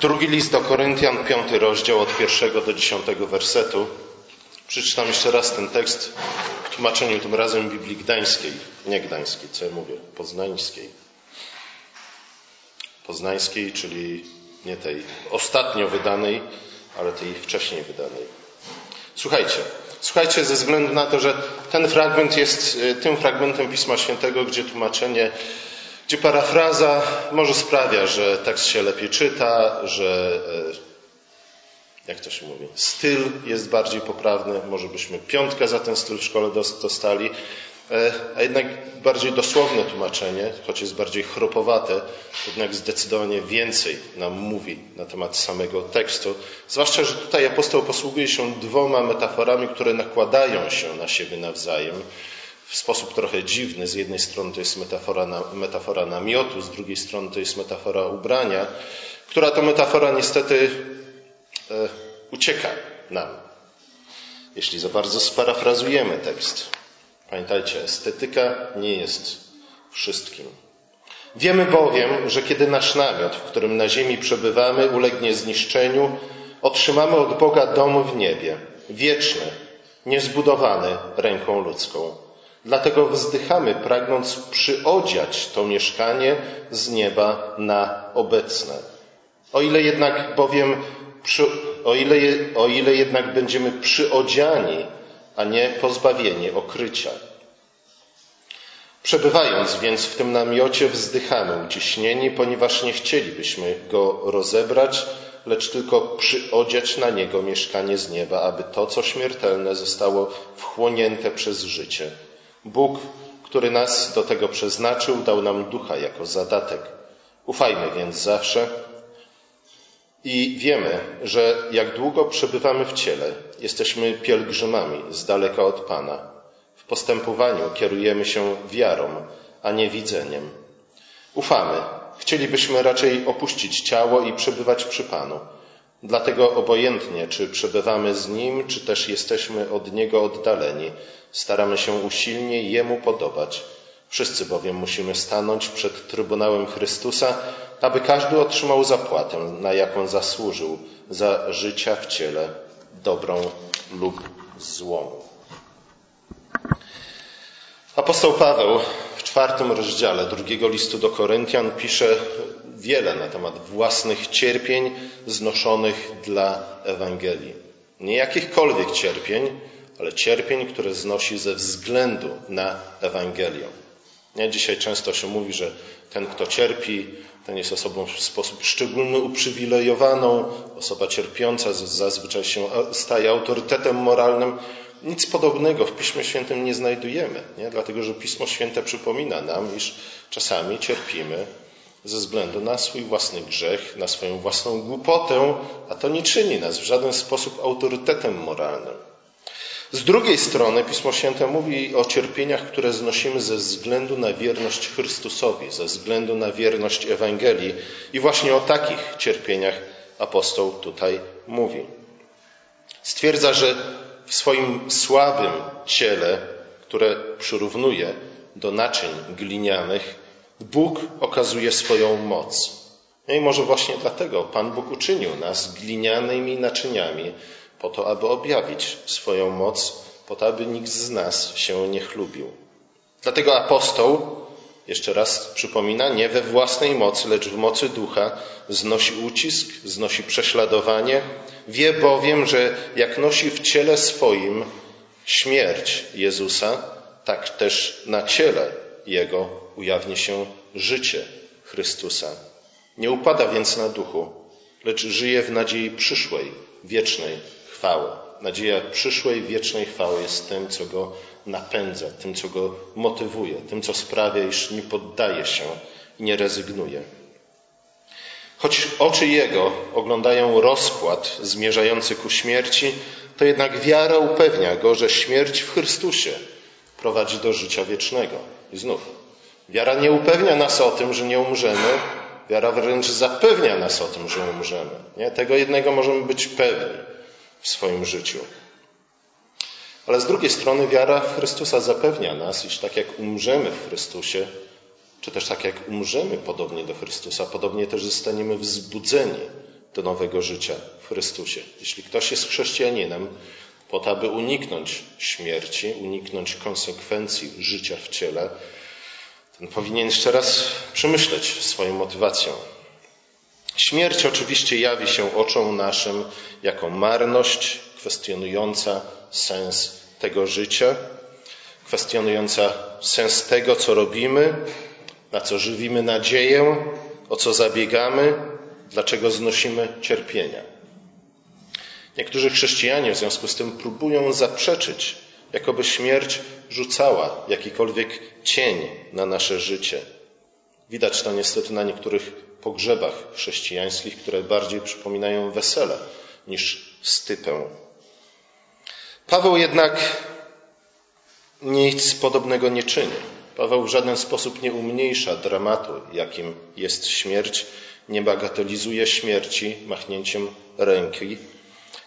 Drugi list do Koryntian, piąty rozdział od pierwszego do dziesiątego wersetu. Przeczytam jeszcze raz ten tekst w tłumaczeniu tym razem Biblii Gdańskiej, nie Gdańskiej, co ja mówię, poznańskiej. Poznańskiej, czyli nie tej ostatnio wydanej, ale tej wcześniej wydanej. Słuchajcie, słuchajcie ze względu na to, że ten fragment jest e, tym fragmentem Pisma Świętego, gdzie tłumaczenie gdzie parafraza może sprawia, że tekst się lepiej czyta, że e, jak to się mówi, styl jest bardziej poprawny, może byśmy piątkę za ten styl w szkole dostali, e, a jednak bardziej dosłowne tłumaczenie, choć jest bardziej chropowate, jednak zdecydowanie więcej nam mówi na temat samego tekstu. Zwłaszcza, że tutaj apostoł posługuje się dwoma metaforami, które nakładają się na siebie nawzajem w sposób trochę dziwny. Z jednej strony to jest metafora, na, metafora namiotu, z drugiej strony to jest metafora ubrania, która to metafora niestety e, ucieka nam, jeśli za bardzo sparafrazujemy tekst. Pamiętajcie, estetyka nie jest wszystkim. Wiemy bowiem, że kiedy nasz namiot, w którym na ziemi przebywamy, ulegnie zniszczeniu, otrzymamy od Boga dom w niebie, wieczny, niezbudowany ręką ludzką. Dlatego wzdychamy, pragnąc przyodziać to mieszkanie z nieba na obecne. O ile jednak bowiem, o ile, o ile jednak będziemy przyodziani, a nie pozbawieni okrycia. Przebywając więc w tym namiocie, wzdychamy uciśnieni, ponieważ nie chcielibyśmy go rozebrać, lecz tylko przyodziać na niego mieszkanie z nieba, aby to, co śmiertelne, zostało wchłonięte przez życie. Bóg, który nas do tego przeznaczył, dał nam ducha jako zadatek. Ufajmy więc zawsze i wiemy, że jak długo przebywamy w ciele, jesteśmy pielgrzymami z daleka od Pana. W postępowaniu kierujemy się wiarą, a nie widzeniem. Ufamy. Chcielibyśmy raczej opuścić ciało i przebywać przy Panu. Dlatego obojętnie, czy przebywamy z Nim, czy też jesteśmy od Niego oddaleni, staramy się usilnie Jemu podobać. Wszyscy bowiem musimy stanąć przed Trybunałem Chrystusa, aby każdy otrzymał zapłatę, na jaką zasłużył za życia w ciele, dobrą lub złą. Apostoł Paweł czwartym rozdziale drugiego listu do Koryntian pisze wiele na temat własnych cierpień znoszonych dla Ewangelii. Nie jakichkolwiek cierpień, ale cierpień, które znosi ze względu na Ewangelię. Dzisiaj często się mówi, że ten, kto cierpi, ten jest osobą w sposób szczególny uprzywilejowaną, osoba cierpiąca zazwyczaj się staje autorytetem moralnym. Nic podobnego w Piśmie Świętym nie znajdujemy, nie? dlatego że Pismo Święte przypomina nam, iż czasami cierpimy ze względu na swój własny grzech, na swoją własną głupotę, a to nie czyni nas w żaden sposób autorytetem moralnym. Z drugiej strony Pismo Święte mówi o cierpieniach, które znosimy ze względu na wierność Chrystusowi, ze względu na wierność Ewangelii. I właśnie o takich cierpieniach apostoł tutaj mówi. Stwierdza, że w swoim słabym ciele, które przyrównuje do naczyń glinianych, Bóg okazuje swoją moc. No i może właśnie dlatego Pan Bóg uczynił nas glinianymi naczyniami, po to, aby objawić swoją moc, po to, aby nikt z nas się nie chlubił. Dlatego apostoł, jeszcze raz przypomina, nie we własnej mocy, lecz w mocy ducha znosi ucisk, znosi prześladowanie. Wie bowiem, że jak nosi w ciele swoim śmierć Jezusa, tak też na ciele Jego ujawni się życie Chrystusa. Nie upada więc na duchu, lecz żyje w nadziei przyszłej, wiecznej chwały. Nadzieja przyszłej, wiecznej chwały jest tym, co go napędza, tym, co go motywuje, tym, co sprawia, iż nie poddaje się i nie rezygnuje. Choć oczy jego oglądają rozkład zmierzający ku śmierci, to jednak wiara upewnia go, że śmierć w Chrystusie prowadzi do życia wiecznego. I znów, wiara nie upewnia nas o tym, że nie umrzemy, wiara wręcz zapewnia nas o tym, że umrzemy. Nie? Tego jednego możemy być pewni w swoim życiu. Ale z drugiej strony wiara w Chrystusa zapewnia nas, iż tak jak umrzemy w Chrystusie, czy też tak jak umrzemy podobnie do Chrystusa, podobnie też zostaniemy wzbudzeni do nowego życia w Chrystusie. Jeśli ktoś jest chrześcijaninem, po to, aby uniknąć śmierci, uniknąć konsekwencji życia w ciele, ten powinien jeszcze raz przemyśleć swoją motywacją. Śmierć oczywiście jawi się oczom naszym jako marność kwestionująca sens tego życia, kwestionująca sens tego, co robimy, na co żywimy nadzieję, o co zabiegamy, dlaczego znosimy cierpienia. Niektórzy chrześcijanie w związku z tym próbują zaprzeczyć, jakoby śmierć rzucała jakikolwiek cień na nasze życie. Widać to niestety na niektórych pogrzebach chrześcijańskich, które bardziej przypominają wesele niż stypę. Paweł jednak nic podobnego nie czyni. Paweł w żaden sposób nie umniejsza dramatu, jakim jest śmierć, nie bagatelizuje śmierci machnięciem ręki.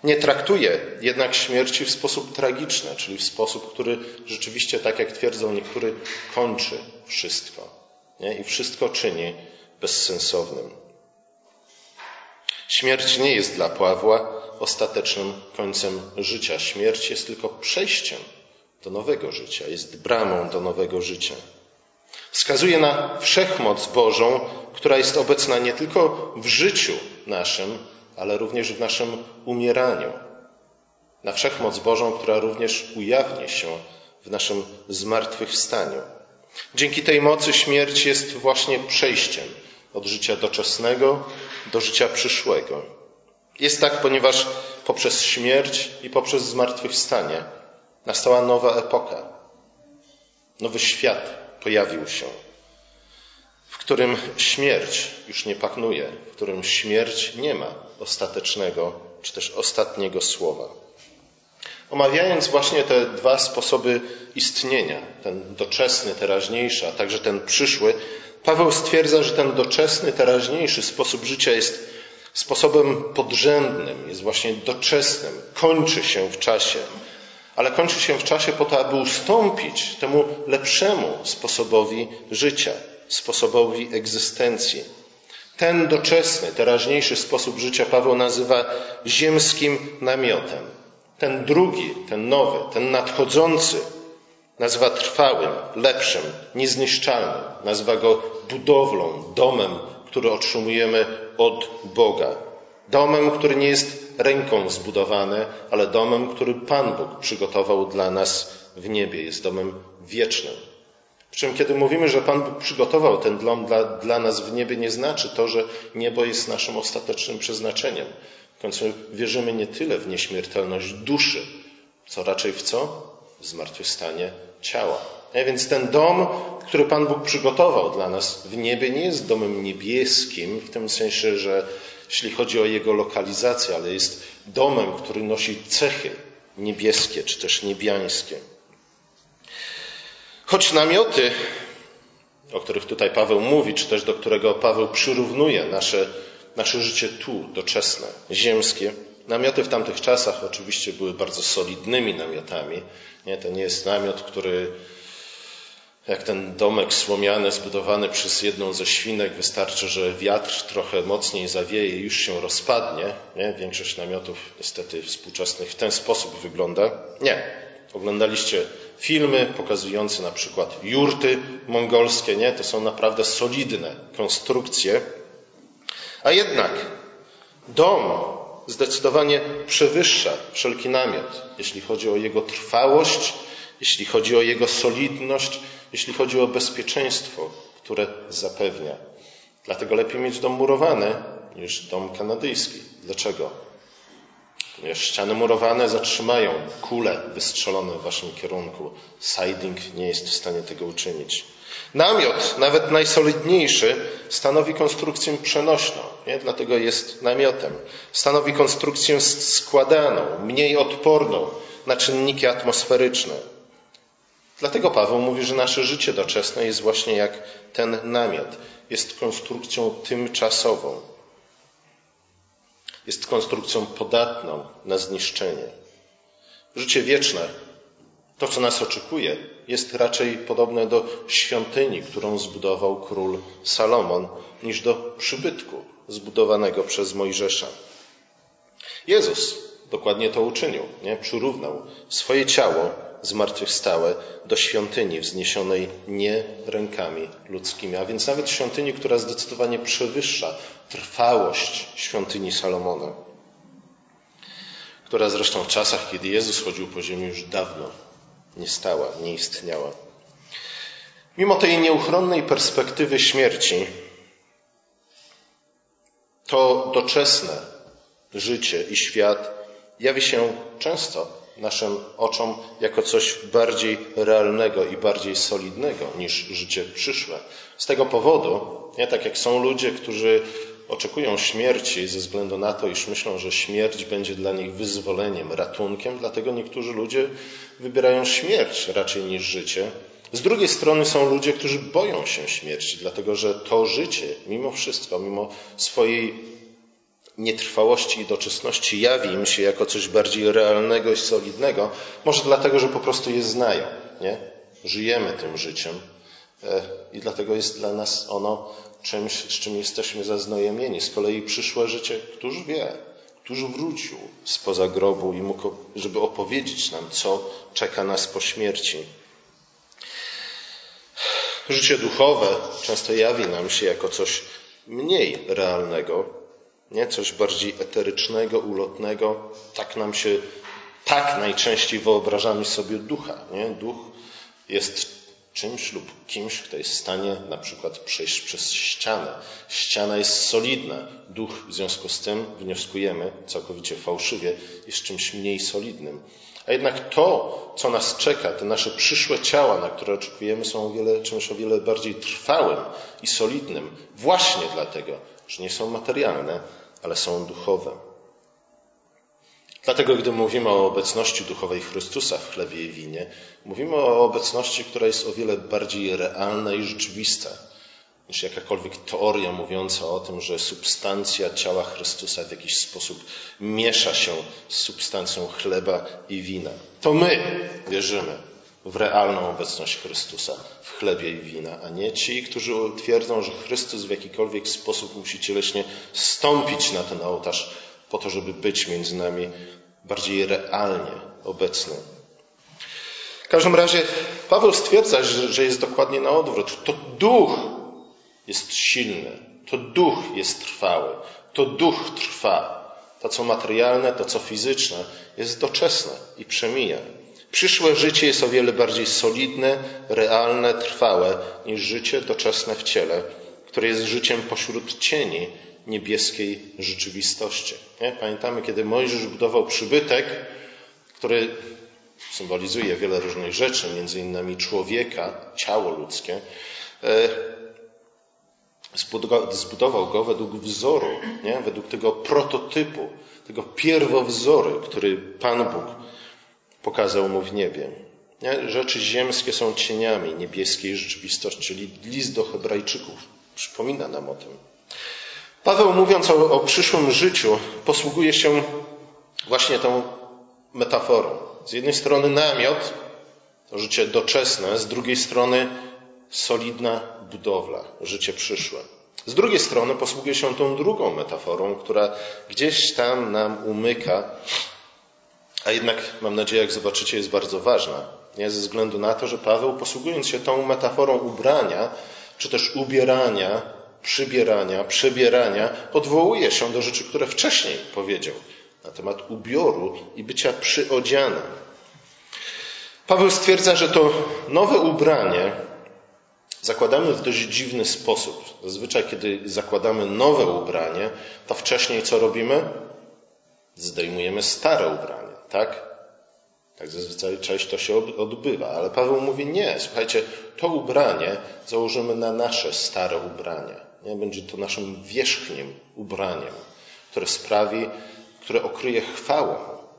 Nie traktuje jednak śmierci w sposób tragiczny, czyli w sposób, który rzeczywiście, tak jak twierdzą niektórzy, kończy wszystko nie? i wszystko czyni bezsensownym. Śmierć nie jest dla Pawła ostatecznym końcem życia. Śmierć jest tylko przejściem do nowego życia, jest bramą do nowego życia. Wskazuje na wszechmoc Bożą, która jest obecna nie tylko w życiu naszym, ale również w naszym umieraniu. Na wszechmoc Bożą, która również ujawni się w naszym zmartwychwstaniu. Dzięki tej mocy śmierć jest właśnie przejściem od życia doczesnego do życia przyszłego. Jest tak, ponieważ poprzez śmierć i poprzez zmartwychwstanie nastała nowa epoka. Nowy świat pojawił się, w którym śmierć już nie panuje, w którym śmierć nie ma ostatecznego czy też ostatniego słowa. Omawiając właśnie te dwa sposoby istnienia, ten doczesny, teraźniejszy, a także ten przyszły, Paweł stwierdza, że ten doczesny, teraźniejszy sposób życia jest sposobem podrzędnym, jest właśnie doczesnym, kończy się w czasie, ale kończy się w czasie po to, aby ustąpić temu lepszemu sposobowi życia, sposobowi egzystencji. Ten doczesny, teraźniejszy sposób życia Paweł nazywa ziemskim namiotem. Ten drugi, ten nowy, ten nadchodzący nazywa trwałym, lepszym, niezniszczalnym. Nazywa go budowlą, domem, który otrzymujemy od Boga. Domem, który nie jest ręką zbudowany, ale domem, który Pan Bóg przygotował dla nas w niebie. Jest domem wiecznym. Przy czym, kiedy mówimy, że Pan Bóg przygotował ten dom dla, dla nas w niebie, nie znaczy to, że niebo jest naszym ostatecznym przeznaczeniem. W końcu wierzymy nie tyle w nieśmiertelność duszy, co raczej w co? W zmartwychwstanie ciała. Więc ten dom, który Pan Bóg przygotował dla nas w niebie, nie jest domem niebieskim, w tym sensie, że jeśli chodzi o jego lokalizację, ale jest domem, który nosi cechy niebieskie czy też niebiańskie. Choć namioty, o których tutaj Paweł mówi, czy też do którego Paweł przyrównuje nasze, nasze życie tu, doczesne, ziemskie, namioty w tamtych czasach oczywiście były bardzo solidnymi namiotami. Nie, to nie jest namiot, który jak ten domek słomiany zbudowany przez jedną ze świnek, wystarczy, że wiatr trochę mocniej zawieje i już się rozpadnie. Nie? Większość namiotów niestety współczesnych w ten sposób wygląda. Nie. Oglądaliście filmy pokazujące na przykład jurty mongolskie, nie? To są naprawdę solidne konstrukcje. A jednak dom zdecydowanie przewyższa wszelki namiot, jeśli chodzi o jego trwałość, jeśli chodzi o jego solidność, jeśli chodzi o bezpieczeństwo, które zapewnia. Dlatego lepiej mieć dom murowany niż dom kanadyjski. Dlaczego? Ponieważ ściany murowane zatrzymają kule wystrzelone w waszym kierunku. Siding nie jest w stanie tego uczynić. Namiot, nawet najsolidniejszy, stanowi konstrukcję przenośną, nie? dlatego jest namiotem. Stanowi konstrukcję składaną, mniej odporną na czynniki atmosferyczne. Dlatego Paweł mówi, że nasze życie doczesne jest właśnie jak ten namiot. Jest konstrukcją tymczasową. Jest konstrukcją podatną na zniszczenie. Życie wieczne To, co nas oczekuje, jest raczej podobne do świątyni, którą zbudował król Salomon, niż do przybytku zbudowanego przez Mojżesza. Jezus dokładnie to uczynił, nie? Przyrównał swoje ciało zmartwychwstałe do świątyni wzniesionej nie rękami ludzkimi, a więc nawet świątyni, która zdecydowanie przewyższa trwałość świątyni Salomona, która zresztą w czasach, kiedy Jezus chodził po ziemi, już dawno nie stała, nie istniała. Mimo tej nieuchronnej perspektywy śmierci, to doczesne życie i świat jawi się często naszym oczom jako coś bardziej realnego i bardziej solidnego niż życie przyszłe. Z tego powodu, nie tak jak są ludzie, którzy oczekują śmierci ze względu na to, iż myślą, że śmierć będzie dla nich wyzwoleniem, ratunkiem, dlatego niektórzy ludzie wybierają śmierć raczej niż życie. Z drugiej strony są ludzie, którzy boją się śmierci, dlatego że to życie, mimo wszystko, mimo swojej nietrwałości i doczesności jawi im się jako coś bardziej realnego i solidnego, może dlatego, że po prostu je znają, nie? Żyjemy tym życiem e, i dlatego jest dla nas ono czymś, z czym jesteśmy zaznajemieni. Z kolei przyszłe życie, któż wie, któż wrócił spoza grobu i mógł, żeby opowiedzieć nam, co czeka nas po śmierci. Życie duchowe często jawi nam się jako coś mniej realnego, nie? Coś bardziej eterycznego, ulotnego. Tak nam się, tak najczęściej wyobrażamy sobie ducha, nie? Duch jest czymś lub kimś, kto jest w stanie na przykład przejść przez ścianę. Ściana jest solidna. Duch w związku z tym, wnioskujemy całkowicie fałszywie, jest czymś mniej solidnym. A jednak to, co nas czeka, te nasze przyszłe ciała, na które oczekujemy, są o wiele, czymś o wiele bardziej trwałym i solidnym. Właśnie dlatego, że nie są materialne, ale są duchowe. Dlatego, gdy mówimy o obecności duchowej Chrystusa w chlebie i winie, mówimy o obecności, która jest o wiele bardziej realna i rzeczywista niż jakakolwiek teoria mówiąca o tym, że substancja ciała Chrystusa w jakiś sposób miesza się z substancją chleba i wina. To my wierzymy w realną obecność Chrystusa w chlebie i wina, a nie ci, którzy twierdzą, że Chrystus w jakikolwiek sposób musi cieleśnie stąpić na ten ołtarz po to, żeby być między nami bardziej realnie obecny. W każdym razie Paweł stwierdza, że jest dokładnie na odwrót. To duch jest silny, to duch jest trwały, to duch trwa. To, co materialne, to, co fizyczne, jest doczesne i przemija. Przyszłe życie jest o wiele bardziej solidne, realne, trwałe niż życie doczesne w ciele, które jest życiem pośród cieni niebieskiej rzeczywistości. Nie? Pamiętamy, kiedy Mojżesz budował przybytek, który symbolizuje wiele różnych rzeczy, między innymi człowieka, ciało ludzkie, e, zbudował go według wzoru, nie? według tego prototypu, tego pierwowzoru, który Pan Bóg pokazał mu w niebie. Nie? Rzeczy ziemskie są cieniami niebieskiej rzeczywistości, czyli list do Hebrajczyków przypomina nam o tym. Paweł, mówiąc o, o przyszłym życiu, posługuje się właśnie tą metaforą. Z jednej strony namiot, życie doczesne, z drugiej strony solidna budowla, życie przyszłe. Z drugiej strony posługuje się tą drugą metaforą, która gdzieś tam nam umyka, a jednak mam nadzieję, jak zobaczycie, jest bardzo ważna. Nie? Ze względu na to, że Paweł, posługując się tą metaforą ubrania, czy też ubierania, przybierania, przebierania, odwołuje się do rzeczy, które wcześniej powiedział na temat ubioru i bycia przyodzianym. Paweł stwierdza, że to nowe ubranie zakładamy w dość dziwny sposób. Zazwyczaj, kiedy zakładamy nowe ubranie, to wcześniej co robimy? Zdejmujemy stare ubranie, tak? Tak zazwyczaj część to się odbywa, ale Paweł mówi nie, słuchajcie, to ubranie założymy na nasze stare ubranie. Nie? Będzie to naszym wierzchnim ubraniem, które sprawi, które okryje chwałą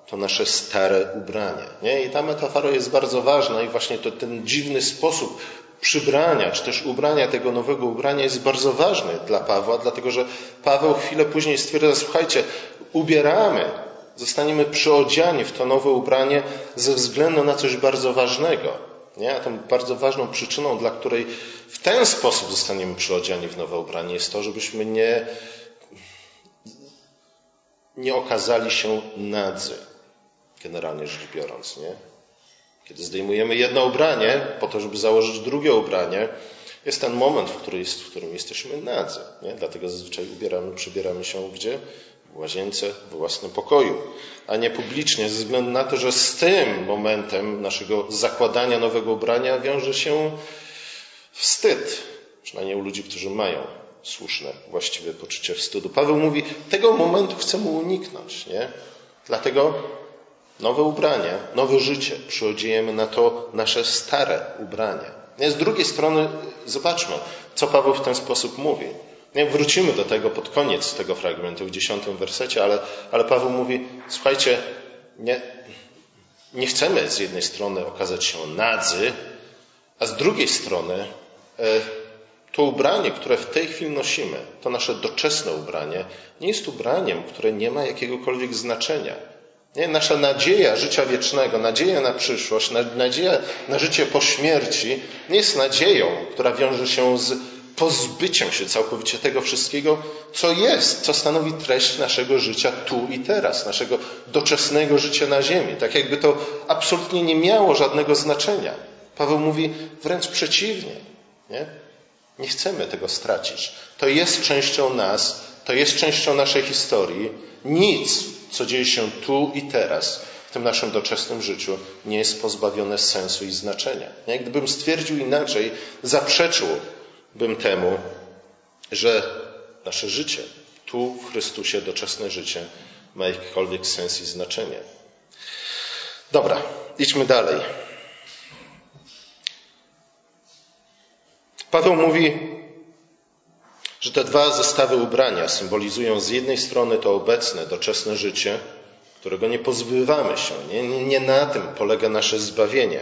to nasze stare ubranie. Nie? I ta metafora jest bardzo ważna i właśnie to, ten dziwny sposób przybrania, czy też ubrania tego nowego ubrania jest bardzo ważny dla Pawła, dlatego że Paweł chwilę później stwierdza, słuchajcie, ubieramy Zostaniemy przyodziani w to nowe ubranie ze względu na coś bardzo ważnego. Nie? A tą bardzo ważną przyczyną, dla której w ten sposób zostaniemy przyodziani w nowe ubranie, jest to, żebyśmy nie, nie okazali się nadzy, generalnie rzecz biorąc. Nie? Kiedy zdejmujemy jedno ubranie po to, żeby założyć drugie ubranie, jest ten moment, w, który jest, w którym jesteśmy nadzy. Nie? Dlatego zazwyczaj ubieramy, przybieramy się gdzie? W łazience, w własnym pokoju, a nie publicznie, ze względu na to, że z tym momentem naszego zakładania nowego ubrania wiąże się wstyd. Przynajmniej u ludzi, którzy mają słuszne, właściwe poczucie wstydu. Paweł mówi, tego momentu chcemy uniknąć, nie? Dlatego nowe ubranie, nowe życie przyodziejemy na to nasze stare ubranie. Z drugiej strony zobaczmy, co Paweł w ten sposób mówi. Wrócimy do tego pod koniec tego fragmentu, w dziesiątym wersecie, ale, ale Paweł mówi, słuchajcie, nie, nie chcemy z jednej strony okazać się nadzy, a z drugiej strony e, to ubranie, które w tej chwili nosimy, to nasze doczesne ubranie, nie jest ubraniem, które nie ma jakiegokolwiek znaczenia. Nie? Nasza nadzieja życia wiecznego, nadzieja na przyszłość, nadzieja na życie po śmierci nie jest nadzieją, która wiąże się z pozbyciem się całkowicie tego wszystkiego, co jest, co stanowi treść naszego życia tu i teraz, naszego doczesnego życia na ziemi. Tak jakby to absolutnie nie miało żadnego znaczenia. Paweł mówi wręcz przeciwnie. Nie? nie chcemy tego stracić. To jest częścią nas, to jest częścią naszej historii. Nic co dzieje się tu i teraz, w tym naszym doczesnym życiu, nie jest pozbawione sensu i znaczenia. Jak gdybym stwierdził inaczej, zaprzeczyłbym temu, że nasze życie tu w Chrystusie, doczesne życie, ma jakikolwiek sens i znaczenie. Dobra, idźmy dalej. Paweł mówi, że te dwa zestawy ubrania symbolizują z jednej strony to obecne, doczesne życie, którego nie pozbywamy się, nie, nie na tym polega nasze zbawienie.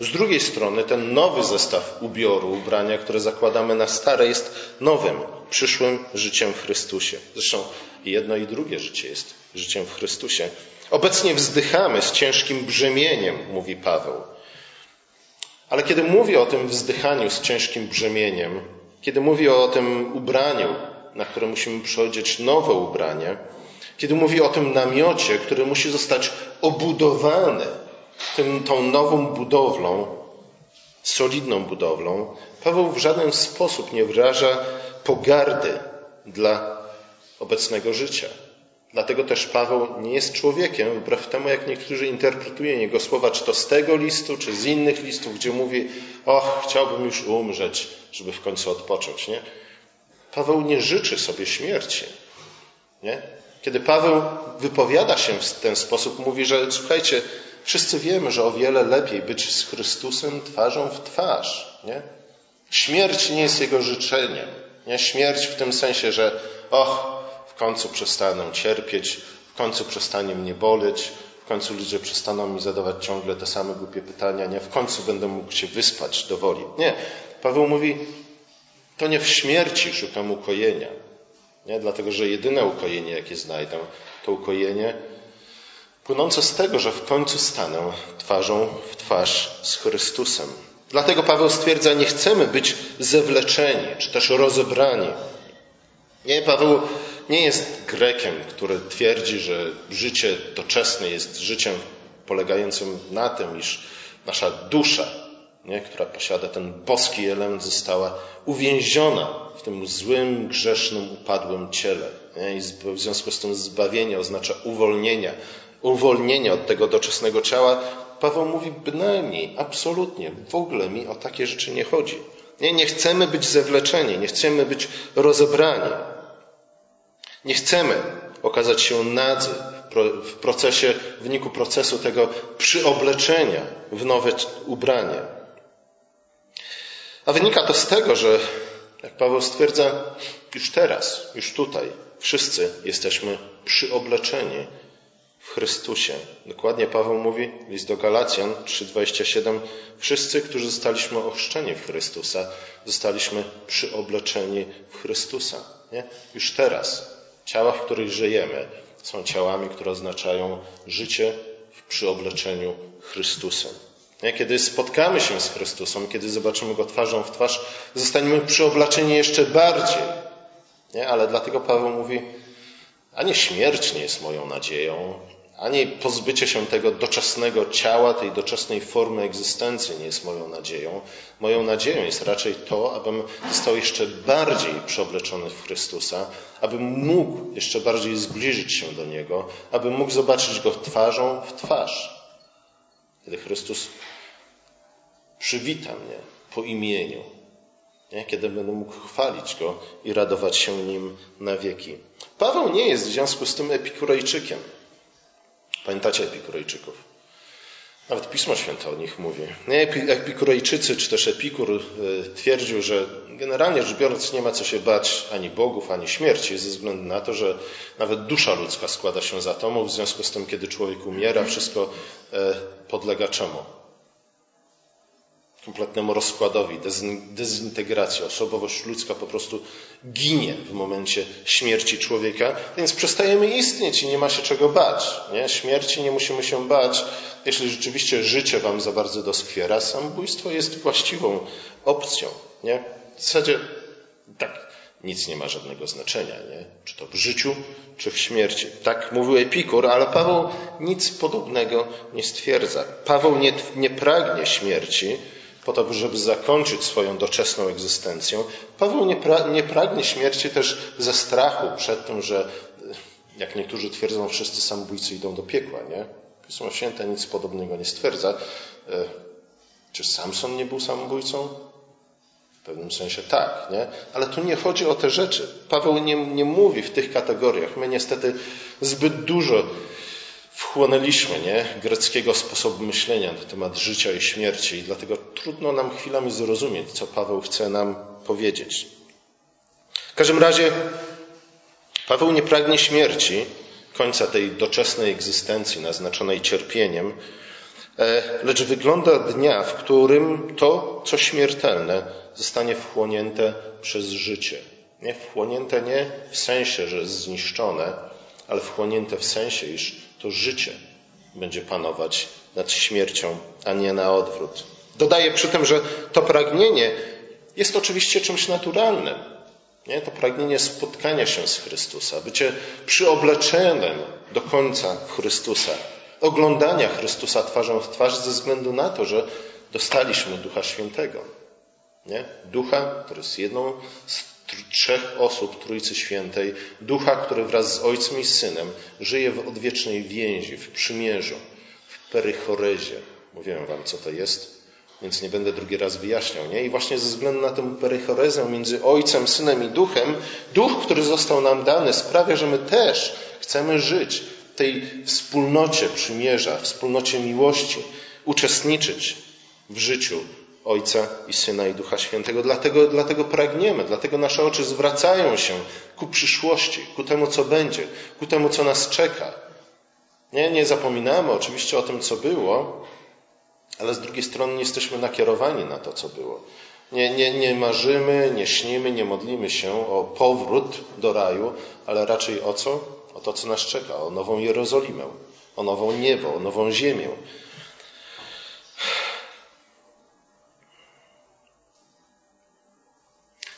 Z drugiej strony ten nowy zestaw ubioru, ubrania, które zakładamy na stare, jest nowym, przyszłym życiem w Chrystusie. Zresztą jedno i drugie życie jest życiem w Chrystusie. Obecnie wzdychamy z ciężkim brzemieniem, mówi Paweł. Ale kiedy mówi o tym wzdychaniu z ciężkim brzemieniem, kiedy mówi o tym ubraniu, na które musimy przeodzieć nowe ubranie, kiedy mówi o tym namiocie, który musi zostać obudowany tym, tą nową budowlą, solidną budowlą, Paweł w żaden sposób nie wyraża pogardy dla obecnego życia. Dlatego też Paweł nie jest człowiekiem, wbrew temu, jak niektórzy interpretują jego słowa, czy to z tego listu, czy z innych listów, gdzie mówi, och, chciałbym już umrzeć, żeby w końcu odpocząć. Nie? Paweł nie życzy sobie śmierci. Nie? Kiedy Paweł wypowiada się w ten sposób, mówi, że słuchajcie, wszyscy wiemy, że o wiele lepiej być z Chrystusem twarzą w twarz. Nie? Śmierć nie jest jego życzeniem. Nie? Śmierć w tym sensie, że och, końcu przestaną cierpieć, w końcu przestanie mnie boleć, w końcu ludzie przestaną mi zadawać ciągle te same głupie pytania, nie? W końcu będę mógł się wyspać do woli. Nie. Paweł mówi, to nie w śmierci szukam ukojenia. Nie? Dlatego, że jedyne ukojenie, jakie znajdę, to ukojenie płynące z tego, że w końcu stanę twarzą w twarz z Chrystusem. Dlatego Paweł stwierdza, nie chcemy być zewleczeni, czy też rozebrani. Nie, Paweł nie jest Grekiem, który twierdzi, że życie doczesne jest życiem polegającym na tym, iż nasza dusza, nie, która posiada ten boski element, została uwięziona w tym złym, grzesznym, upadłym ciele. Nie? I w związku z tym zbawienie oznacza uwolnienie, uwolnienie od tego doczesnego ciała. Paweł mówi bynajmniej, absolutnie, w ogóle mi o takie rzeczy nie chodzi. Nie, nie chcemy być zewleczeni, nie chcemy być rozebrani. Nie chcemy okazać się nadzy w procesie, w wyniku procesu tego przyobleczenia w nowe ubranie. A wynika to z tego, że, jak Paweł stwierdza, już teraz, już tutaj, wszyscy jesteśmy przyobleczeni w Chrystusie. Dokładnie Paweł mówi, list do Galacjan 3:27, wszyscy, którzy zostaliśmy ochrzczeni w Chrystusa, zostaliśmy przyobleczeni w Chrystusa. Nie? Już teraz, ciała, w których żyjemy, są ciałami, które oznaczają życie w przyobleczeniu Chrystusem. Kiedy spotkamy się z Chrystusem, kiedy zobaczymy Go twarzą w twarz, zostaniemy przyobleczeni jeszcze bardziej. Nie? Ale dlatego Paweł mówi, a nie śmierć nie jest moją nadzieją, ani pozbycie się tego doczesnego ciała, tej doczesnej formy egzystencji nie jest moją nadzieją. Moją nadzieją jest raczej to, abym został jeszcze bardziej przeobleczony w Chrystusa, abym mógł jeszcze bardziej zbliżyć się do Niego, abym mógł zobaczyć Go twarzą w twarz. Kiedy Chrystus przywita mnie po imieniu, nie? kiedy będę mógł chwalić Go i radować się Nim na wieki. Paweł nie jest w związku z tym epikurejczykiem. Pamiętacie Epikurejczyków? Nawet Pismo Święte o nich mówi. Epikurejczycy, czy też Epikur e, twierdził, że generalnie rzecz biorąc nie ma co się bać ani bogów, ani śmierci, ze względu na to, że nawet dusza ludzka składa się z atomów, w związku z tym, kiedy człowiek umiera, wszystko e, podlega czemu? Kompletnemu rozkładowi, dezintegracji. Osobowość ludzka po prostu ginie w momencie śmierci człowieka, więc przestajemy istnieć i nie ma się czego bać. Nie? Śmierci nie musimy się bać, jeśli rzeczywiście życie wam za bardzo doskwiera. Samobójstwo jest właściwą opcją. Nie? W zasadzie tak, nic nie ma żadnego znaczenia, nie? czy to w życiu, czy w śmierci. Tak mówił Epikur, ale Paweł nic podobnego nie stwierdza. Paweł nie, nie pragnie śmierci, po to, żeby zakończyć swoją doczesną egzystencję. Paweł nie, pra, nie pragnie śmierci też ze strachu przed tym, że jak niektórzy twierdzą, wszyscy samobójcy idą do piekła, nie? Pismo Święte nic podobnego nie stwierdza. E, czy Samson nie był samobójcą? W pewnym sensie tak, nie? Ale tu nie chodzi o te rzeczy. Paweł nie, nie mówi w tych kategoriach. My niestety zbyt dużo wchłonęliśmy nie? greckiego sposobu myślenia na temat życia i śmierci i dlatego trudno nam chwilami zrozumieć, co Paweł chce nam powiedzieć. W każdym razie Paweł nie pragnie śmierci, końca tej doczesnej egzystencji naznaczonej cierpieniem, e, lecz wygląda dnia, w którym to, co śmiertelne, zostanie wchłonięte przez życie. Nie wchłonięte nie w sensie, że zniszczone, ale wchłonięte w sensie, iż to życie będzie panować nad śmiercią, a nie na odwrót. Dodaję przy tym, że to pragnienie jest oczywiście czymś naturalnym. Nie? To pragnienie spotkania się z Chrystusa, bycie przyobleczonym do końca Chrystusa, oglądania Chrystusa twarzą w twarz ze względu na to, że dostaliśmy Ducha Świętego. Nie? Ducha, który jest jedną z trzech osób Trójcy Świętej, Ducha, który wraz z Ojcem i Synem żyje w odwiecznej więzi, w przymierzu, w perychorezie. Mówiłem wam, co to jest, więc nie będę drugi raz wyjaśniał. Nie? I właśnie ze względu na tę perychorezę między Ojcem, Synem i Duchem, Duch, który został nam dany, sprawia, że my też chcemy żyć w tej wspólnocie przymierza, wspólnocie miłości, uczestniczyć w życiu Ojca i Syna i Ducha Świętego. Dlatego, dlatego pragniemy, dlatego nasze oczy zwracają się ku przyszłości, ku temu, co będzie, ku temu, co nas czeka. Nie, nie zapominamy oczywiście o tym, co było, ale z drugiej strony nie jesteśmy nakierowani na to, co było. Nie, nie, nie marzymy, nie śnimy, nie modlimy się o powrót do raju, ale raczej o co? O to, co nas czeka, o nową Jerozolimę, o nową niebo, o nową ziemię.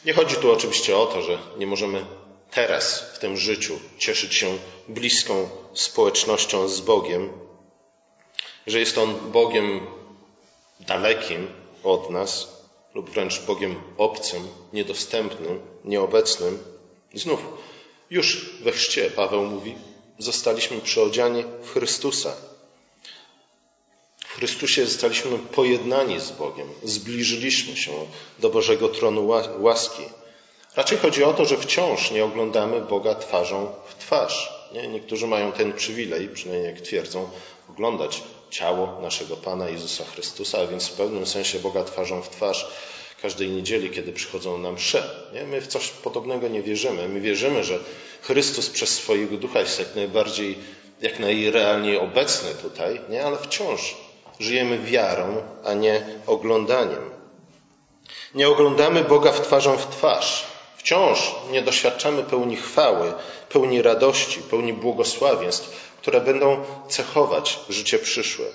Nie chodzi tu oczywiście o to, że nie możemy teraz w tym życiu cieszyć się bliską społecznością z Bogiem, że jest On Bogiem dalekim od nas lub wręcz Bogiem obcym, niedostępnym, nieobecnym. I znów, już we chrzcie Paweł mówi, zostaliśmy przyodziani w Chrystusa. W Chrystusie zostaliśmy pojednani z Bogiem, zbliżyliśmy się do Bożego tronu łaski. Raczej chodzi o to, że wciąż nie oglądamy Boga twarzą w twarz. Nie? Niektórzy mają ten przywilej, przynajmniej jak twierdzą, oglądać ciało naszego Pana Jezusa Chrystusa, a więc w pewnym sensie Boga twarzą w twarz każdej niedzieli, kiedy przychodzą nam msze. Nie? My w coś podobnego nie wierzymy. My wierzymy, że Chrystus przez swojego ducha jest jak najbardziej, jak najrealniej obecny tutaj, nie? ale wciąż Żyjemy wiarą, a nie oglądaniem. Nie oglądamy Boga w twarzą w twarz. Wciąż nie doświadczamy pełni chwały, pełni radości, pełni błogosławieństw, które będą cechować życie przyszłe.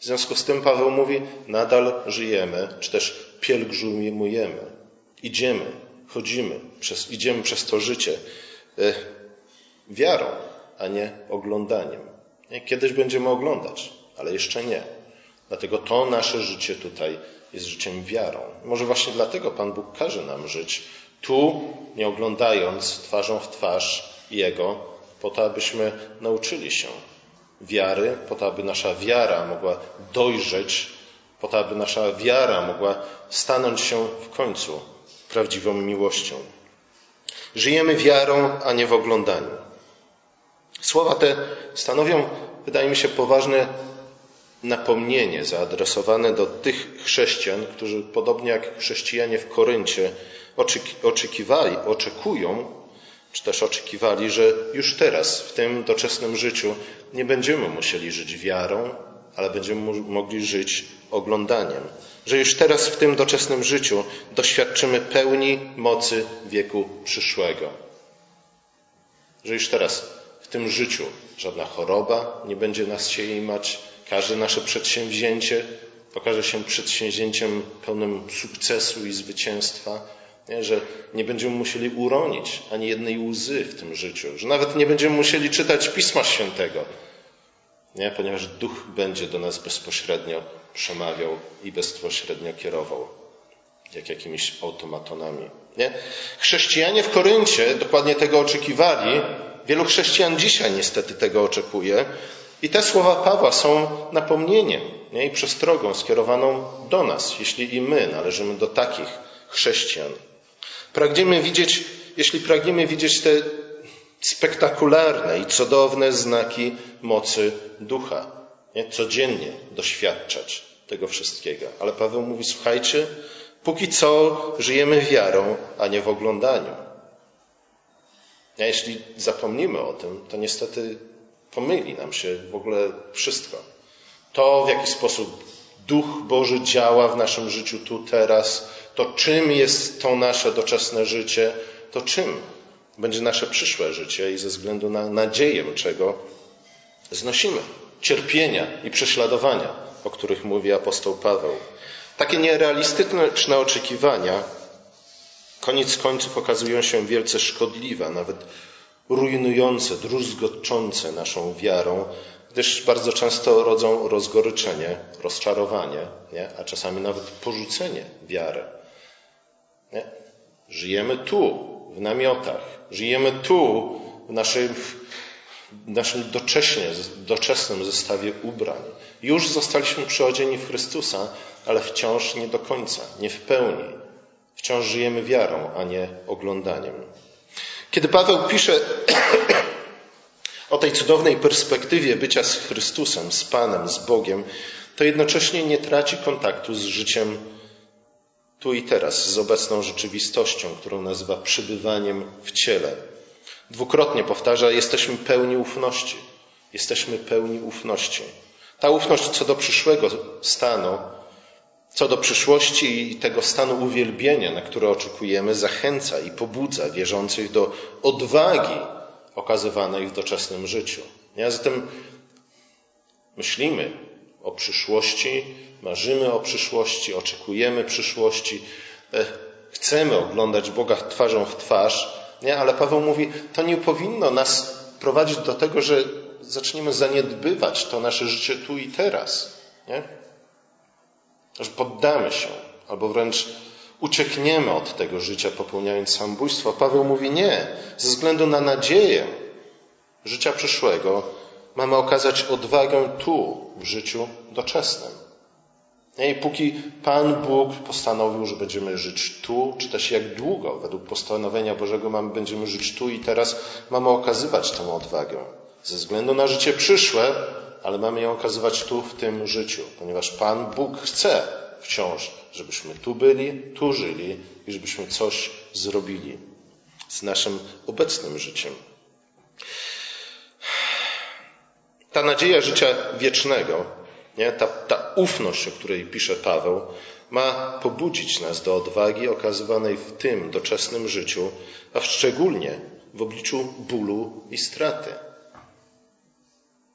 W związku z tym Paweł mówi, nadal żyjemy, czy też pielgrzymujemy. Idziemy, chodzimy, przez, idziemy przez to życie e, wiarą, a nie oglądaniem. Kiedyś będziemy oglądać, ale jeszcze nie. Dlatego to nasze życie tutaj jest życiem wiarą. Może właśnie dlatego Pan Bóg każe nam żyć tu, nie oglądając twarzą w twarz Jego, po to, abyśmy nauczyli się wiary, po to, aby nasza wiara mogła dojrzeć, po to, aby nasza wiara mogła stanąć się w końcu prawdziwą miłością. Żyjemy wiarą, a nie w oglądaniu. Słowa te stanowią, wydaje mi się, poważne napomnienie zaadresowane do tych chrześcijan, którzy podobnie jak chrześcijanie w Koryncie oczekiwali, oczekują, czy też oczekiwali, że już teraz, w tym doczesnym życiu, nie będziemy musieli żyć wiarą, ale będziemy mogli żyć oglądaniem. Że już teraz, w tym doczesnym życiu, doświadczymy pełni mocy wieku przyszłego. Że już teraz, w tym życiu, żadna choroba nie będzie nas się każde nasze przedsięwzięcie okaże się przedsięwzięciem pełnym sukcesu i zwycięstwa nie? Że nie będziemy musieli uronić ani jednej łzy w tym życiu, że nawet nie będziemy musieli czytać Pisma Świętego, nie? ponieważ Duch będzie do nas bezpośrednio przemawiał i bezpośrednio kierował, jak jakimiś automatonami. Nie? Chrześcijanie w Koryncie dokładnie tego oczekiwali. Wielu chrześcijan dzisiaj niestety tego oczekuje. I te słowa Pawła są napomnieniem nie? i przestrogą skierowaną do nas, jeśli i my należymy do takich chrześcijan. Pragniemy widzieć, jeśli pragniemy widzieć te spektakularne i cudowne znaki mocy ducha, nie? codziennie doświadczać tego wszystkiego. Ale Paweł mówi: Słuchajcie, póki co żyjemy wiarą, a nie w oglądaniu. A jeśli zapomnimy o tym, to niestety pomyli nam się w ogóle wszystko. To, w jaki sposób Duch Boży działa w naszym życiu tu, teraz, to czym jest to nasze doczesne życie, to czym będzie nasze przyszłe życie i ze względu na nadzieję, czego znosimy. Cierpienia i prześladowania, o których mówi apostoł Paweł. Takie nierealistyczne oczekiwania koniec końców okazują się wielce szkodliwe, nawet rujnujące, druzgoczące naszą wiarą, gdyż bardzo często rodzą rozgoryczenie, rozczarowanie, nie? a czasami nawet porzucenie wiary. Nie? Żyjemy tu, w namiotach, żyjemy tu, w naszym, w naszym docześnie, doczesnym zestawie ubrań. Już zostaliśmy przyodzieni w Chrystusa, ale wciąż nie do końca, nie w pełni. Wciąż żyjemy wiarą, a nie oglądaniem. Kiedy Paweł pisze o tej cudownej perspektywie bycia z Chrystusem, z Panem, z Bogiem, to jednocześnie nie traci kontaktu z życiem tu i teraz, z obecną rzeczywistością, którą nazywa przybywaniem w ciele. Dwukrotnie powtarza, jesteśmy pełni ufności. Jesteśmy pełni ufności. Ta ufność co do przyszłego stanu, co do przyszłości i tego stanu uwielbienia, na który oczekujemy, zachęca i pobudza wierzących do odwagi okazywanej w doczesnym życiu. A zatem myślimy o przyszłości, marzymy o przyszłości, oczekujemy przyszłości, e, chcemy oglądać Boga twarzą w twarz, nie? ale Paweł mówi, to nie powinno nas prowadzić do tego, że zaczniemy zaniedbywać to nasze życie tu i teraz. Nie? Że poddamy się, albo wręcz uciekniemy od tego życia, popełniając samobójstwo. Paweł mówi nie, ze względu na nadzieję życia przyszłego mamy okazać odwagę tu, w życiu doczesnym. I póki Pan Bóg postanowił, że będziemy żyć tu, czy też jak długo według postanowienia Bożego mamy, będziemy żyć tu i teraz, mamy okazywać tę odwagę. Ze względu na życie przyszłe, ale mamy ją okazywać tu, w tym życiu, ponieważ Pan Bóg chce wciąż, żebyśmy tu byli, tu żyli i żebyśmy coś zrobili z naszym obecnym życiem. Ta nadzieja życia wiecznego nie? Ta, ta ufność, o której pisze Paweł, ma pobudzić nas do odwagi okazywanej w tym doczesnym życiu, a szczególnie w obliczu bólu i straty.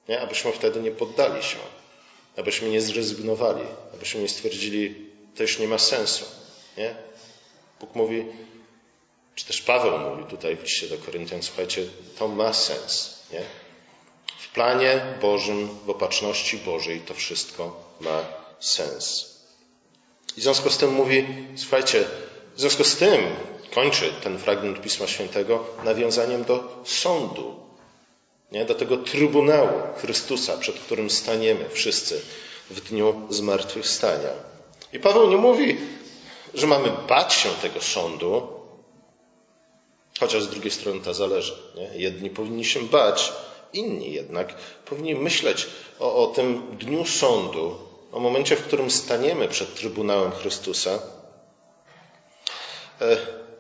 Nie? Abyśmy wtedy nie poddali się, abyśmy nie zrezygnowali, abyśmy nie stwierdzili, to już nie ma sensu. Nie? Bóg mówi, czy też Paweł mówi tutaj w liście do Koryntian, słuchajcie, to ma sens. Nie? W planie Bożym, w opatrzności Bożej to wszystko ma sens. I w związku z tym mówi, słuchajcie, w z tym kończy ten fragment Pisma Świętego nawiązaniem do sądu, nie? do tego trybunału Chrystusa, przed którym staniemy wszyscy w dniu zmartwychwstania. I Paweł nie mówi, że mamy bać się tego sądu, chociaż z drugiej strony to zależy. Nie? Jedni powinni się bać, inni jednak powinni myśleć o, o tym dniu sądu, o momencie, w którym staniemy przed Trybunałem Chrystusa.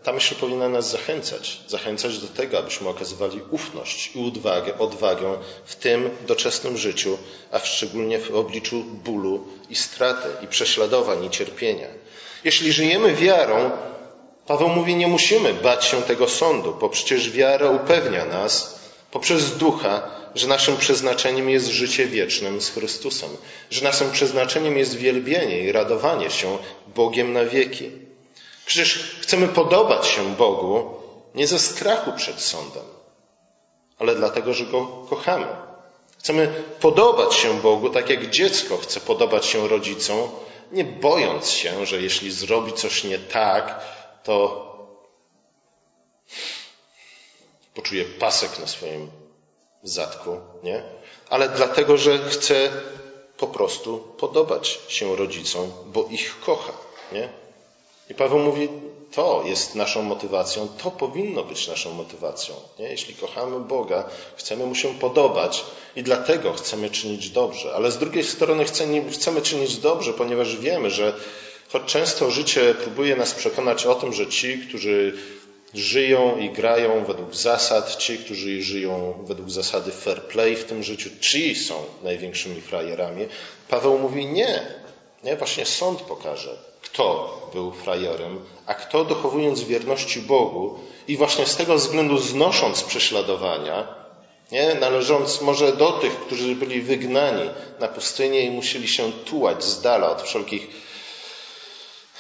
Ta myśl powinna nas zachęcać, zachęcać do tego, abyśmy okazywali ufność i odwagę, odwagę w tym doczesnym życiu, a szczególnie w obliczu bólu i straty, i prześladowań, i cierpienia. Jeśli żyjemy wiarą, Paweł mówi, nie musimy bać się tego sądu, bo przecież wiara upewnia nas poprzez ducha, że naszym przeznaczeniem jest życie wiecznym z Chrystusem, że naszym przeznaczeniem jest wielbienie i radowanie się Bogiem na wieki. Przecież chcemy podobać się Bogu nie ze strachu przed sądem, ale dlatego, że Go kochamy. Chcemy podobać się Bogu tak jak dziecko chce podobać się rodzicom, nie bojąc się, że jeśli zrobi coś nie tak, to poczuje pasek na swoim zadku, nie? Ale dlatego, że chce po prostu podobać się rodzicom, bo ich kocha, nie? I Paweł mówi, to jest naszą motywacją, to powinno być naszą motywacją. Nie? Jeśli kochamy Boga, chcemy Mu się podobać i dlatego chcemy czynić dobrze. Ale z drugiej strony chcemy, czynić dobrze, ponieważ wiemy, że choć często życie próbuje nas przekonać o tym, że ci, którzy żyją i grają według zasad, ci, którzy żyją według zasady fair play w tym życiu, ci są największymi frajerami. Paweł mówi nie. Nie, właśnie sąd pokaże, kto był frajerem, a kto dochowując wierności Bogu i właśnie z tego względu znosząc prześladowania, nie, należąc może do tych, którzy byli wygnani na pustynię i musieli się tułać z dala od wszelkich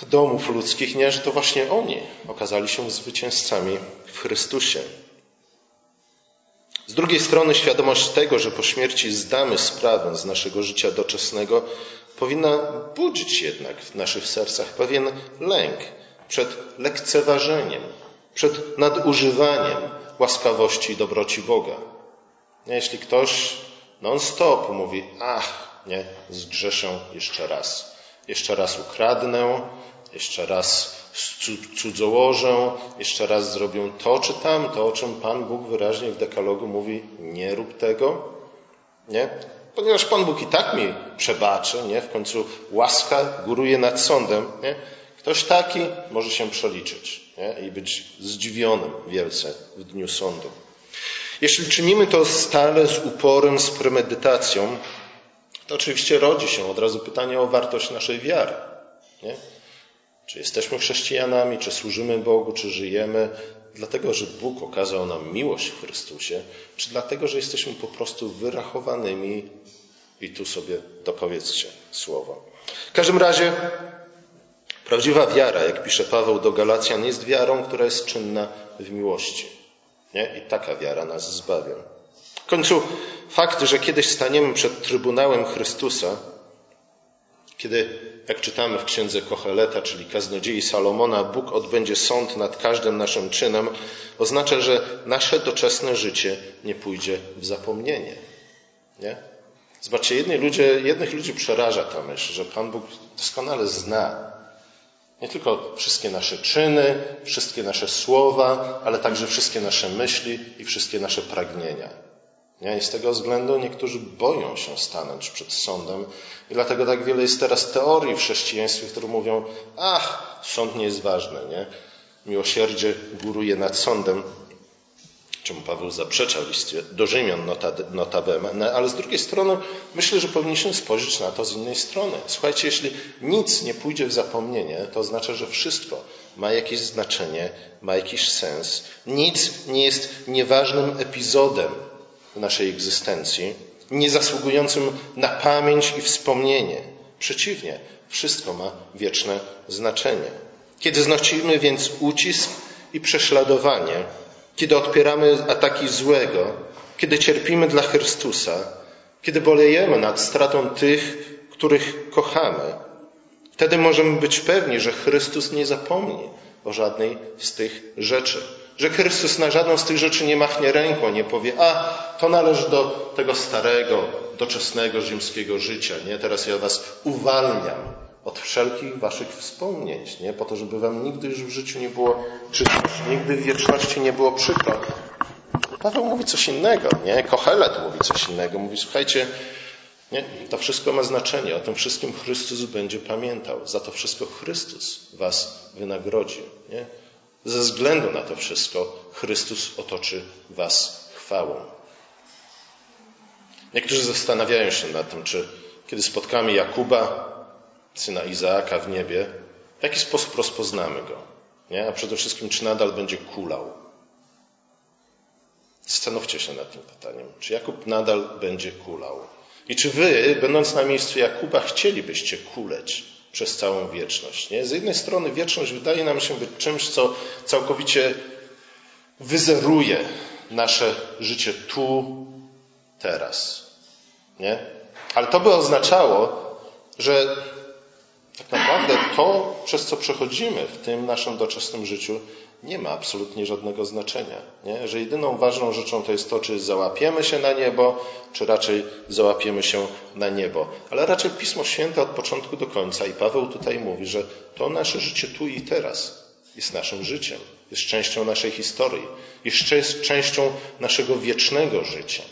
domów ludzkich, nie, że to właśnie oni okazali się zwycięzcami w Chrystusie. Z drugiej strony świadomość tego, że po śmierci zdamy sprawę z naszego życia doczesnego, powinna budzić jednak w naszych sercach pewien lęk przed lekceważeniem, przed nadużywaniem łaskawości i dobroci Boga. Jeśli ktoś non-stop mówi, ach, nie, zgrzeszę jeszcze raz, jeszcze raz ukradnę, jeszcze raz cudzołożę, jeszcze raz zrobię to czy tamto, o czym Pan Bóg wyraźnie w dekalogu mówi, nie rób tego, nie? Ponieważ Pan Bóg i tak mi przebaczy, nie? W końcu łaska góruje nad sądem, nie? Ktoś taki może się przeliczyć nie? i być zdziwionym wielce w dniu sądu. Jeśli czynimy to stale z uporem, z premedytacją, to oczywiście rodzi się od razu pytanie o wartość naszej wiary. Nie? Czy jesteśmy chrześcijanami, czy służymy Bogu, czy żyjemy dlatego, że Bóg okazał nam miłość w Chrystusie, czy dlatego, że jesteśmy po prostu wyrachowanymi i tu sobie dopowiedzcie słowo. W każdym razie prawdziwa wiara, jak pisze Paweł do Galacjan, jest wiarą, która jest czynna w miłości. Nie? I taka wiara nas zbawia. W końcu fakt, że kiedyś staniemy przed Trybunałem Chrystusa, kiedy, jak czytamy w księdze Kocheleta, czyli kaznodziei Salomona, Bóg odbędzie sąd nad każdym naszym czynem, oznacza, że nasze doczesne życie nie pójdzie w zapomnienie. Nie? Zobaczcie, jednych ludzi, przeraża ta myśl, że Pan Bóg doskonale zna nie tylko wszystkie nasze czyny, wszystkie nasze słowa, ale także wszystkie nasze myśli i wszystkie nasze pragnienia. Nie? I z tego względu niektórzy boją się stanąć przed sądem i dlatego tak wiele jest teraz teorii w chrześcijaństwie, które mówią, ach, sąd nie jest ważny, nie? Miłosierdzie góruje nad sądem. czemu Paweł zaprzecza w liście do Rzymian notabene, ale z drugiej strony myślę, że powinniśmy spojrzeć na to z innej strony. Słuchajcie, jeśli nic nie pójdzie w zapomnienie, to oznacza, że wszystko ma jakieś znaczenie, ma jakiś sens. Nic nie jest nieważnym epizodem naszej egzystencji, nie zasługującym na pamięć i wspomnienie. Przeciwnie, wszystko ma wieczne znaczenie. Kiedy znosimy więc ucisk i prześladowanie, kiedy odpieramy ataki złego, kiedy cierpimy dla Chrystusa, kiedy bolejemy nad stratą tych, których kochamy, wtedy możemy być pewni, że Chrystus nie zapomni o żadnej z tych rzeczy. Że Chrystus na żadną z tych rzeczy nie machnie ręką, nie powie, a to należy do tego starego, doczesnego rzymskiego życia, nie? Teraz ja was uwalniam od wszelkich waszych wspomnień, nie? Po to, żeby wam nigdy już w życiu nie było przykro, nigdy w wieczności nie było przykro. Paweł mówi coś innego, nie? Kohelet mówi coś innego. Mówi, słuchajcie, nie? To wszystko ma znaczenie. O tym wszystkim Chrystus będzie pamiętał. Za to wszystko Chrystus was wynagrodzi. Nie? Ze względu na to wszystko Chrystus otoczy was chwałą. Niektórzy zastanawiają się nad tym, czy kiedy spotkamy Jakuba, syna Izaaka w niebie, w jaki sposób rozpoznamy go? Nie? A przede wszystkim, czy nadal będzie kulał? Zastanówcie się nad tym pytaniem. Czy Jakub nadal będzie kulał? I czy wy, będąc na miejscu Jakuba, chcielibyście kuleć przez całą wieczność? Nie? Z jednej strony wieczność wydaje nam się być czymś, co całkowicie wyzeruje nasze życie tu, teraz. Nie? Ale to by oznaczało, że tak naprawdę to, przez co przechodzimy w tym naszym doczesnym życiu, nie ma absolutnie żadnego znaczenia. Nie? Że jedyną ważną rzeczą to jest to, czy załapiemy się na niebo, czy raczej załapiemy się na niebo. Ale raczej Pismo Święte od początku do końca i Paweł tutaj mówi, że to nasze życie tu i teraz jest naszym życiem, jest częścią naszej historii, jest częścią naszego wiecznego życia.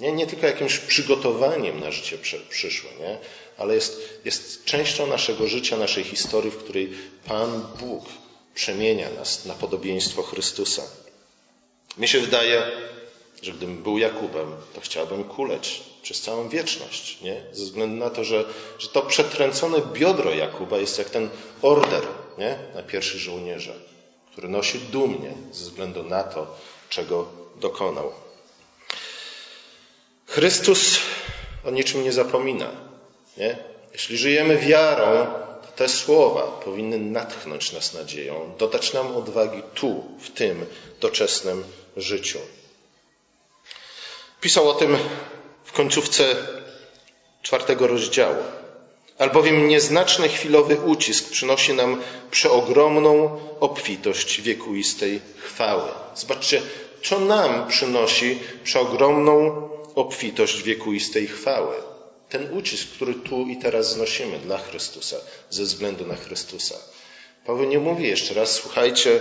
Nie, nie tylko jakimś przygotowaniem na życie przyszłe, nie? ale jest, jest częścią naszego życia, naszej historii, w której Pan Bóg przemienia nas na podobieństwo Chrystusa. Mi się wydaje, że gdybym był Jakubem, to chciałbym kuleć przez całą wieczność, nie? ze względu na to, że, że to przetręcone biodro Jakuba jest jak ten order nie? na pierwszych żołnierza, który nosi dumnie ze względu na to, czego dokonał. Chrystus o niczym nie zapomina. Nie? Jeśli żyjemy wiarą, te słowa powinny natchnąć nas nadzieją, dodać nam odwagi tu, w tym doczesnym życiu. Pisał o tym w końcówce czwartego rozdziału. Albowiem nieznaczny chwilowy ucisk przynosi nam przeogromną obfitość wiekuistej chwały. Zobaczcie, co nam przynosi przeogromną obfitość wiekuistej chwały. Ten ucisk, który tu i teraz znosimy dla Chrystusa, ze względu na Chrystusa. Paweł nie mówi jeszcze raz, słuchajcie,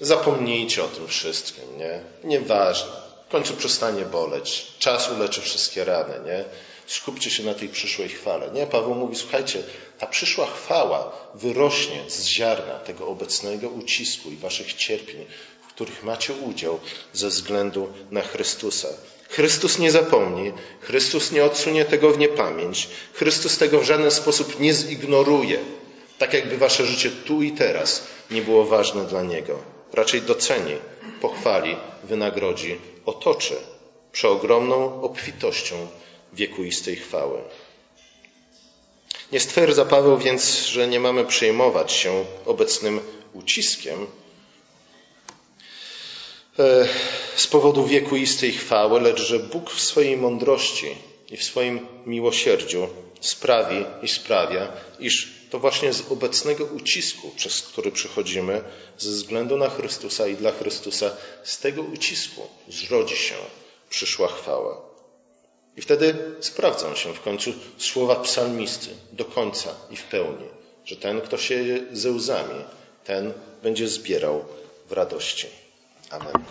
zapomnijcie o tym wszystkim, nie? Nieważne. W końcu przestanie boleć. Czas uleczy wszystkie rany, nie? Skupcie się na tej przyszłej chwale. Nie, Paweł mówi, słuchajcie, ta przyszła chwała wyrośnie z ziarna tego obecnego ucisku i waszych cierpień, w których macie udział ze względu na Chrystusa. Chrystus nie zapomni, Chrystus nie odsunie tego w niepamięć, Chrystus tego w żaden sposób nie zignoruje, tak jakby wasze życie tu i teraz nie było ważne dla Niego. Raczej doceni, pochwali, wynagrodzi, otoczy przeogromną obfitością wiekuistej chwały. Nie stwierdza Paweł więc, że nie mamy przejmować się obecnym uciskiem, z powodu wiekuistej chwały, lecz że Bóg w swojej mądrości i w swoim miłosierdziu sprawi i sprawia, iż to właśnie z obecnego ucisku, przez który przychodzimy, ze względu na Chrystusa i dla Chrystusa, z tego ucisku zrodzi się przyszła chwała. I wtedy sprawdzą się w końcu słowa psalmisty do końca i w pełni, że ten, kto się ze łzami, ten będzie zbierał w radości. Amen.